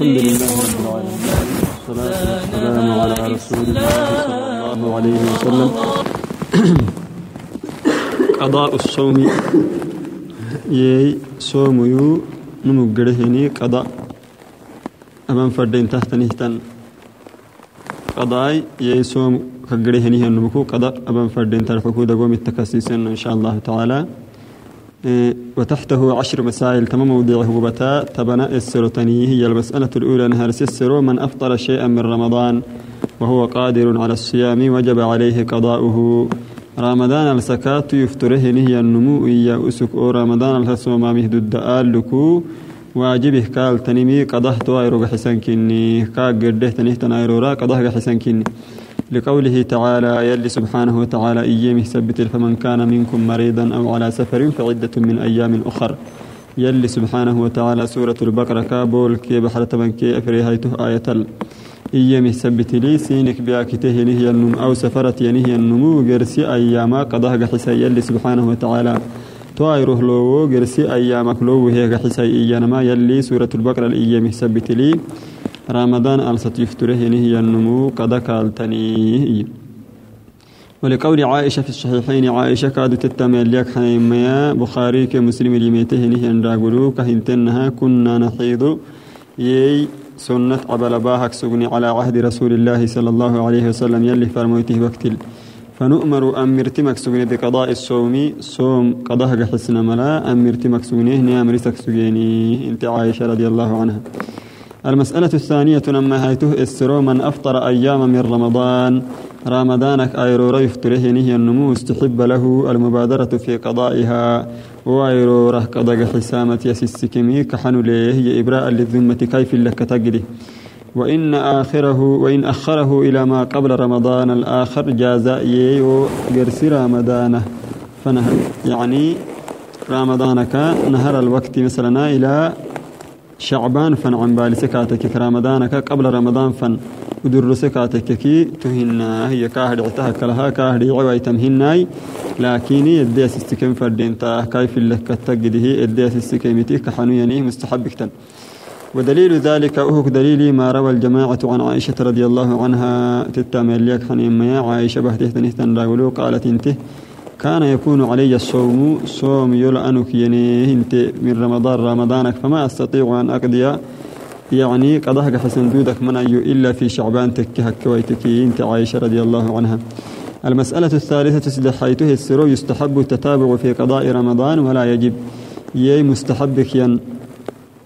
الحمد لله رب العالمين. والصلاة والسلام على رسول الله صلى الله عليه وسلم. قضاء الصوم. يي صوم يو نمقرهني قضاء. أمام فردين تحت نهتن قضاء يي صوم كقرهني هنمكو قضاء. أمام فردين ترفكو دقوم التكسيسين إن شاء الله تعالى. وتحته عشر مسائل تم موضعه بتا تبنى السرطني هي المسألة الأولى نهر السر من أفطر شيئا من رمضان وهو قادر على الصيام وجب عليه قضاؤه. رمضان السكات يفتره نهي النمو. إيا أسك. أو رمضان الحسوما مهد الدآل لكو واجبه قال تنمي. قضاه توائر حسن كني. كا قرده تنه تنايرورا قضاه حسن كني. لقوله تعالى يلي سبحانه وتعالى إيامه سبت فمن كان منكم مريضا أو على سفر فعدة من أيام أخر. يلي سبحانه وتعالى سورة البقرة كابول كي بحر تبن كي أفريهايته آية إيامه سبت لي سينك بأكته نهي النم أو سفرت ينهي النمو قرسي أياما قضاه حسا يلي سبحانه وتعالى توائره لو قرسي أيامك لو هي حسا إيانما يلي سورة البقرة الإيامه سبت لي رمضان ألست يفتره هي النمو قد كالتني. ولقول عائشة في الصحيحين عائشة كادوا تتمل لك حيميا بخاري كمسلم لميته نهي أن راقلو كهنتنها كنا نحيض. يي سنة عبل باهك سقني على عهد رسول الله صلى الله عليه وسلم يلي فرموته وقتل فنؤمر أمرت مكسوغني بقضاء الصوم صوم قضاء حسنا ملا أمرت مكسوغني هني أمرتك سوغيني انت عائشة رضي الله عنها. المسألة الثانية لما هيته السرو من أفطر أيام من رمضان. رمضانك أيرو يفطره نهي النمو استحب له المبادرة في قضائها. وأيرو ره قضاء حسامة يسسكمي كحنو ليه إبراء للذمة كيف لك تجده. وإن آخره وإن أخره إلى ما قبل رمضان الآخر جاز يو قرسي رمضانه. فنهر يعني رمضانك نهر الوقت مثلا إلى شعبان فن عن بالي سكاتك رمضانك قبل رمضان فن ودر سكاتك كي تهنا. هي كاهد عتها كلها كاهد عوي تمهناي. لكن يديس استكم فردين تا كيف لك تجده يديس استكمتي كحنو يعني مستحب كتن ودليل ذلك أهك دليلي ما روى الجماعة عن عائشة رضي الله عنها. تتامل لك حنين ما عائشة بهته تنهتن قالت انته كان يكون علي الصوم صوم يلعنك يعني انت من رمضان رمضانك فما أستطيع أن أقضي. يعني قضاك حسن دودك من أي إلا في شعبان تكهك كويتكي انت عائشة رضي الله عنها. المسألة الثالثة سدحيته السرو يستحب التتابع في قضاء رمضان ولا يجب. يي مستحبك ين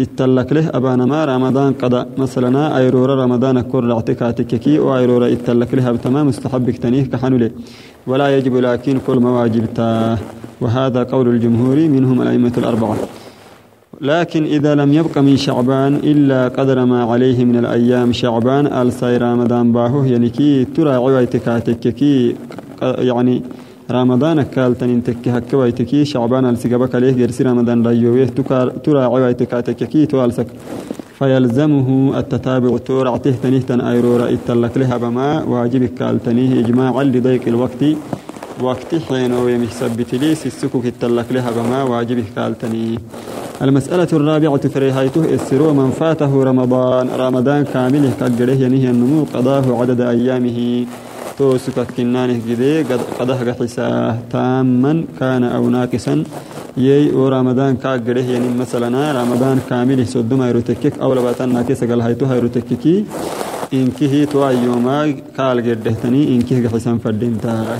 اتلك له أبانا ما رمضان قضاء مثلا أيرورا رمضان كر اعتكاتككي وأيرورا اتلك لها بتمام مستحبك تنيه كحنولي. ولا يجب لكن كل ما واجبته وهذا قول الجمهور منهم الأئمة الأربعة. لكن إذا لم يبق من شعبان إلا قدر ما عليه من الأيام شعبان آل ساي رمضان باهو يعني كي ترى عويتك كي يعني رمضان كالتن انتكي هكويتكي شعبان السيقبك عليه جرسي رمضان ريويه ترى عويتك كي توالسك. فيلزمه التتابع تورع تهتنيه تن أيرورا إتلك لها بما واجبك كالتنيه إجماعا لضيق الوقت. وقت حين ويمحسبت لي سسكك إتلك لها بما واجبك كالتنيه. المسألة الرابعة فريهايته السرو من فاته رمضان. رمضان كامله كقره ينهي النمو قضاه عدد أيامه. توسكت كنانه قدي قضاه حساه تاما كان أو ناقصا يي أو رمضان كا غره يعني مثلا رمضان كامل سدوم ايرو تكك أو لباتن ناكي سغل هايتو هايرو تككي إنكي تو يوما قال غدهتني إنكي حسن فدينتا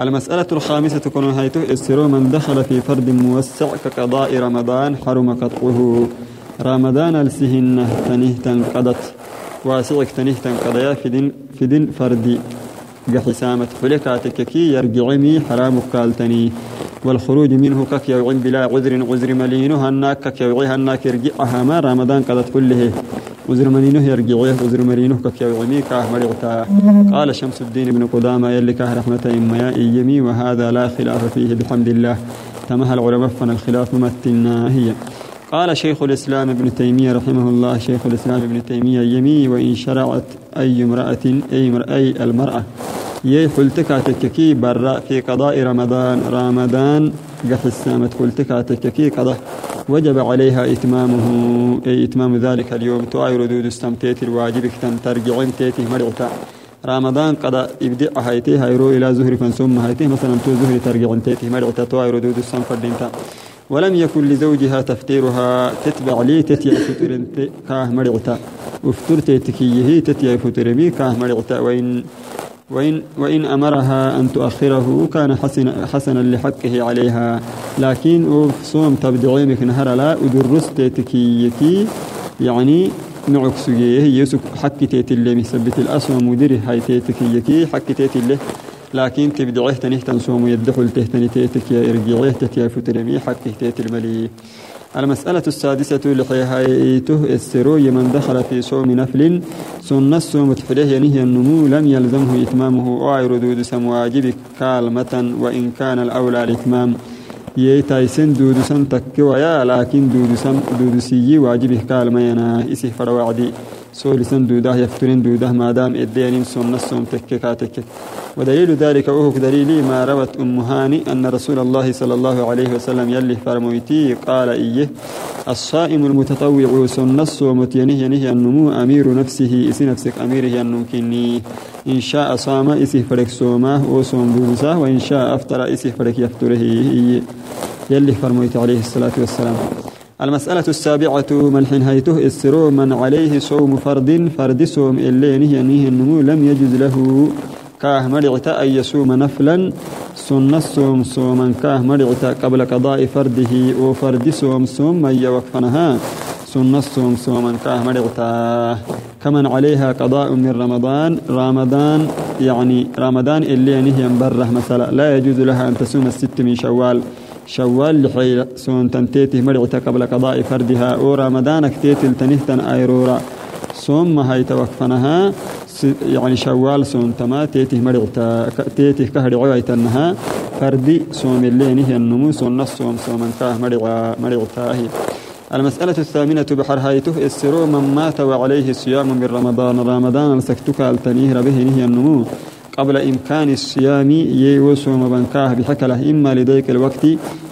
المسألة الخامسة تكون هايتو السرو من دخل في فرد موسع كقضاء رمضان حرم قطعه. رمضان السهن تنه تنقضت واسعك تنه تنقضيا في دين في دين فردي. قحسامة فلكاتك كي يرجعمي حرام قالتني والخروج منه كك يوعين بلا عذر عذر ملينه هناك كك يوعي هناك يرجعها ما رمضان قدت كله. عذر ملينه يرجعيه عذر ملينه كك يوعمي كاه مرعتا قال شمس الدين بن قدامة يلي كاه رحمة إما يمي وهذا لا خلاف فيه بحمد الله. تمهل العلماء فن الخلاف ممتنا هي. قال شيخ الإسلام ابن تيمية رحمه الله شيخ الإسلام ابن تيمية يمي وإن شرعت أي امرأة أي, أي المرأة يي حلتك تككي برا في قضاء رمضان. رمضان قحسامة حلتك تككي قضاء. وجب عليها إتمامه. أي إتمام ذلك اليوم. تؤير دود استمتيت الواجب كتن ترجعين تيتي مرعتا رمضان قد إبدع هايتي هايرو إلى زهر فنسوم هايتي مثلا تو زهر ترجعين تيتي مرعتا تؤير دود استمفردينتا ولم يكن لزوجها تفتيرها تتبع لي تتيا فترين كاه مرعتا وفتر تيتكيه تتيا فترمي كاه مرعتا وإن وإن, وإن أمرها أن تؤخره كان حسن حسنا لحقه عليها. لكن صوم تبدعيمك نهر لا ودرس تيتكيكي يعني نعك سجيه يسك حق تيت اللي مثبت الأسوى مدير هاي تيتكيكي حق تيت اللي. لكن تبدعيه تنه تنسوم يدخل تهتني تيتك يا إرجعيه تتيا فترمي حق تيت الملي. المسألة السادسة لحيهايته السروي من دخل في صوم نفل سنة الصوم تحريه ينهي النمو لم يلزمه إتمامه أو ردود سم واجب كالمة وإن كان الأولى الإتمام. يتايسن دود سم تكويا لكن دود سم دود سي واجبه كالما ينا إسه فروعدي سول سن دوده يفترين دوده ما دام إدين سنة الصوم تككاتك ودليل ذلك أوهك دليلي ما روت أم هاني أن رسول الله صلى الله عليه وسلم يلي فرمويتي قال إيه الصائم المتطوع سنة الصوم ينهي ينهي النمو أمير نفسه إسي نفسك أميره النمكني إن شاء صام إسي فرك صومه وصوم بوساه وإن شاء أفطر إسي فرك يفطره. يلي فرمويت عليه الصلاة والسلام. المسألة السابعة من حين هيته السرو من عليه صوم فرد فرد صوم اللي نهي نهي النمو لم يجوز له. كاه مرعتا أن يصوم نفلا سنة صوم صوما. كاه مرعتا قبل قضاء فرده وفرد صوم صوم من يوقفنها سنة صوم صوما كاه مرعتا كمن عليها قضاء من رمضان رمضان يعني رمضان اللي نهي برة مثلا. لا يجوز لها أن تصوم الست من شوال. شوال لحي سون تنتيته مرعتا قبل قضاء فردها. أو رمضان كتيتل تنهتن ايرورا صوم هاي توقفنها يعني شوال سون تما تيته مرعتا تيته كهر عويتنها فردي صوم اللي نهي النمو صوم صوم كاه مرعا مرعتا هي المسألة الثامنة بحر هايته السرو من مات وعليه الصيام من رمضان. رمضان لسكتك التنيه به نهي النمو. قبل إمكان الصيام يوسوم بنكاه بحكله إما لضيق الوقت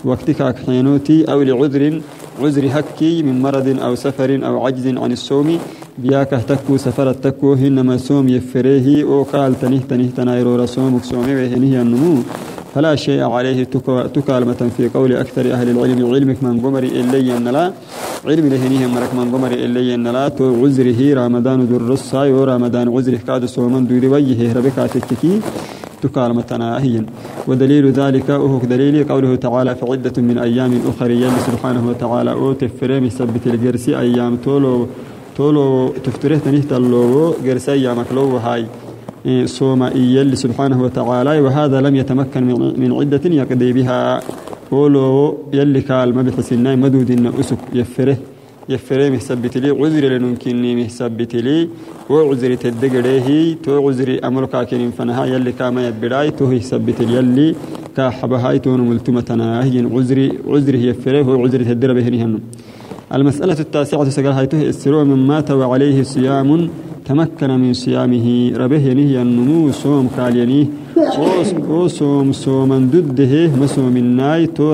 وقتك حينوتي أو لعذر عذر هكي من مرض أو سفر أو عجز عن الصوم. بياك تكو سفر تكو هنما صوم يفريه أو قال تنه تنه تنايرو رسومك صومي وهنه النمو فلا شيء عليه تكالمة في قول أكثر أهل العلم. علمك من قمر إلي أن لا علم لهنيه مرك من قمر إلي أن لا تو عذره رمضان در الصاي ورمضان عذره كاد صومن دور وجهه ربك تككي تكالمة ناهيا ودليل ذلك أهك دليل قوله تعالى في عدة من أيام أخرى سبحانه وتعالى أو تفريم يثبت الجرسي أيام تولو تولو تفتره تنهت اللو جرسي أيامك لو هاي. صوم يلي سبحانه وتعالى وهذا لم يتمكن من عدة يقضي بها. ولو يلي قال ما بحسنا مدود إن أسك يفره يفره مثبت لي عذر لنمكنني مثبت لي وعذر تدقره تو عذر أمرك كن فنها. يلي كما يبراي تو يثبت يلي كحبهاي تون ملتمتنا هي عذر عذر يفره وعذر تدر به المسألة التاسعة سقال هايته السرور من مات وعليه صيام تمكن من صيامه. ربه ينهي النمو صوم كالينيه أو صوم صوما ضده مسوم الناي تو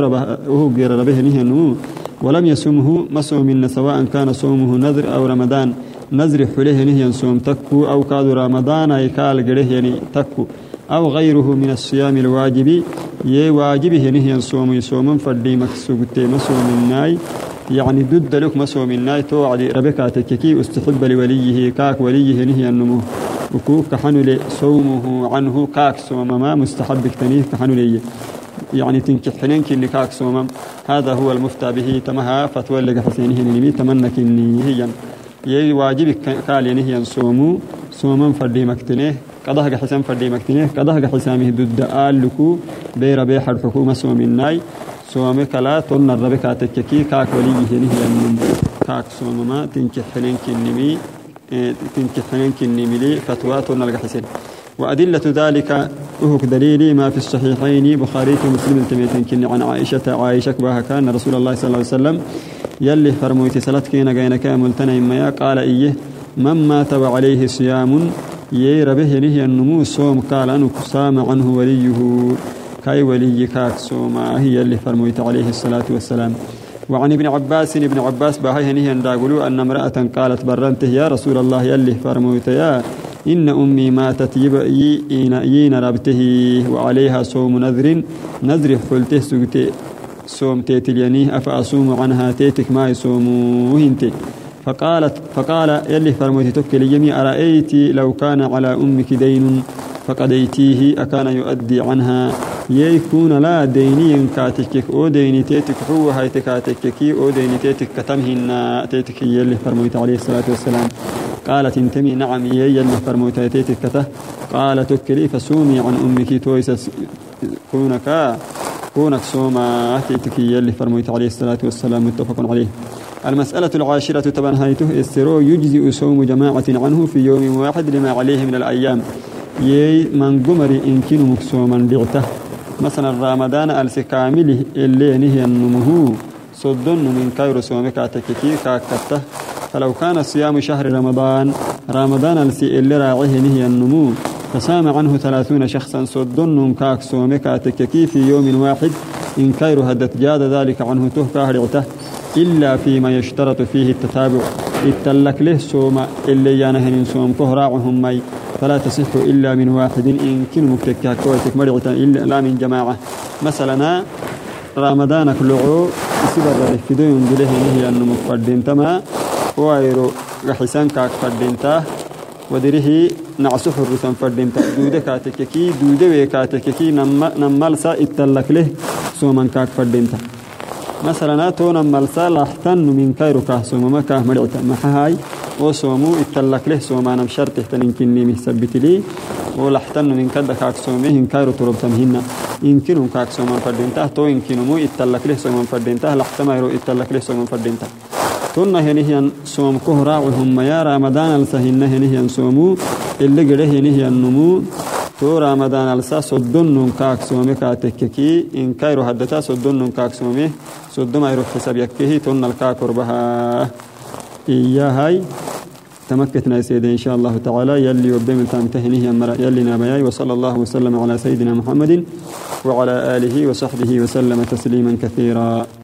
غير ربه ينهي النمو. ولم يصومه مسوم سواء كان صومه نذر أو رمضان. نذر حليه نهي صوم تكو أو كاد رمضان أي كال غره يعني تكو أو غيره من الصيام الواجب يي واجبه نهي صوم صوم فدي مكسوغتي مسوم الناي. يعني ضد لك مسو من ناي توعد ربكا تككي استحب لوليه كاك وليه نهي النمو. وكوك كحنل صومه عنه كاك صوم ما مستحب كتنيه كحنل يعني تنكح حنينك اللي كاك صوم هذا هو المفتى به تمها فتوى لك حسينه نمي تمنك هي يي واجب قال نهي صومو. صوما فردي مكتنيه قضاها حسام فردي مكتنيه قضاها حسامه ضد آل لكو بير بيح الحكومة صوم الناي. سوامي كلا تون الربك تككي كاك ولي هني يمن كاك سومما تنكح حنين كنمي تنكح حنين كنمي لي فتوى تون الحسين وأدلة ذلك أهك دليلي ما في الصحيحين بخاري ومسلم تميتن كن عن عائشة عائشة بها كان رسول الله صلى الله عليه وسلم يلي فرمويتي سلت كينا قينا كاملتنا إما قال إيه من مات وعليه صيام يي ربه نهي النمو صوم قال أنه سام عنه وليه. كاي ولي كاك سوما هي اللي فرميت عليه الصلاة والسلام. وعن ابن عباس ابن عباس باهي هنيه أن أن امرأة قالت برنته يا رسول الله يلي فرموت يا إن أمي ماتت يين ربته وعليها صوم نذر نذر حلته سجته صوم تيتلينيه أفأصوم عنها تيتك ما يصوموه انت فقالت فقال يلي فرموتي تكلي جميع أرأيت لو كان على أمك دين فقديتيه أكان يؤدي عنها يكون لا ديني كاتكك أو ديني تيتك هو هاي تكاتكك أو ديني تيتك كتمهن تيتك يلي فرموت عليه الصلاة والسلام. قالت انتمي نعم يلي فرموت تيتك كته. قالت تكلي فسومي عن أمك تويس كونك كونك سوما تيتك يلي فرموت عليه الصلاة والسلام متفق عليه. المسألة العاشرة تبنهيته استرو يجزئ صوم جماعة عنه في يوم واحد لما عليه من الأيام. يي من قمر إن كنوا مكسوما دعته مثلا رمضان السكامله اللي نهي النمه صدن من كير سومك تككي كاكتة. فلو كان صيام شهر رمضان رمضان السي اللي راعيه نهي النمو. فسام عنه ثلاثون شخصا صدن كاك سومك تككي في يوم واحد. إن كير هدت جاد ذلك عنه تهكا هرعته إلا فيما يشترط فيه التتابع. اتلك له سوما اللي يانهن سوم كهراعهم مي. فلا تصح إلا من واحد. إن كن مكتكا كويتك مرعتا إلا لا من جماعة. مثلا رمضان كله يسبر في دون دله نهي أنه مفردين. تما وايرو غحسان كاك فردينتا ودره نعسح الرسم فردينتا دودة كاتككي دودة ويكاتككي نمالسا اتلك له سوما كاك فردينتا مثلا تونا ملسا لحتن من كايرو كاه سوما ما كاه مرعتا محاي وسومو اتلك له سوما نم شرط تنين كني مثبت لي. ولحتن من كدا كاك سومي هن كايرو ترب تمهنا يمكنهم كاك سوما فردينتا. تو يمكنهم اتلك له سوما فردينتا. لحتما يرو اتلك له سوما فردينتا. تنا هنيهن سوم كهرا وهم يا رمضان السهن هنيهن سومو. اللي قده هنيهن نمو. تو رمضان السا صدن نون كاك سومي كاتككي إن كايرو حدتا صدن نون كاك سومي صدن ما حساب يكيه تن الكاكر بها إياهاي. تمكتنا سيدي إن شاء الله تعالى. يلي وبي من تامتهنه أمرا يلي نابياي. وصلى الله وسلم على سيدنا محمد وعلى آله وصحبه وسلم تسليما كثيرا.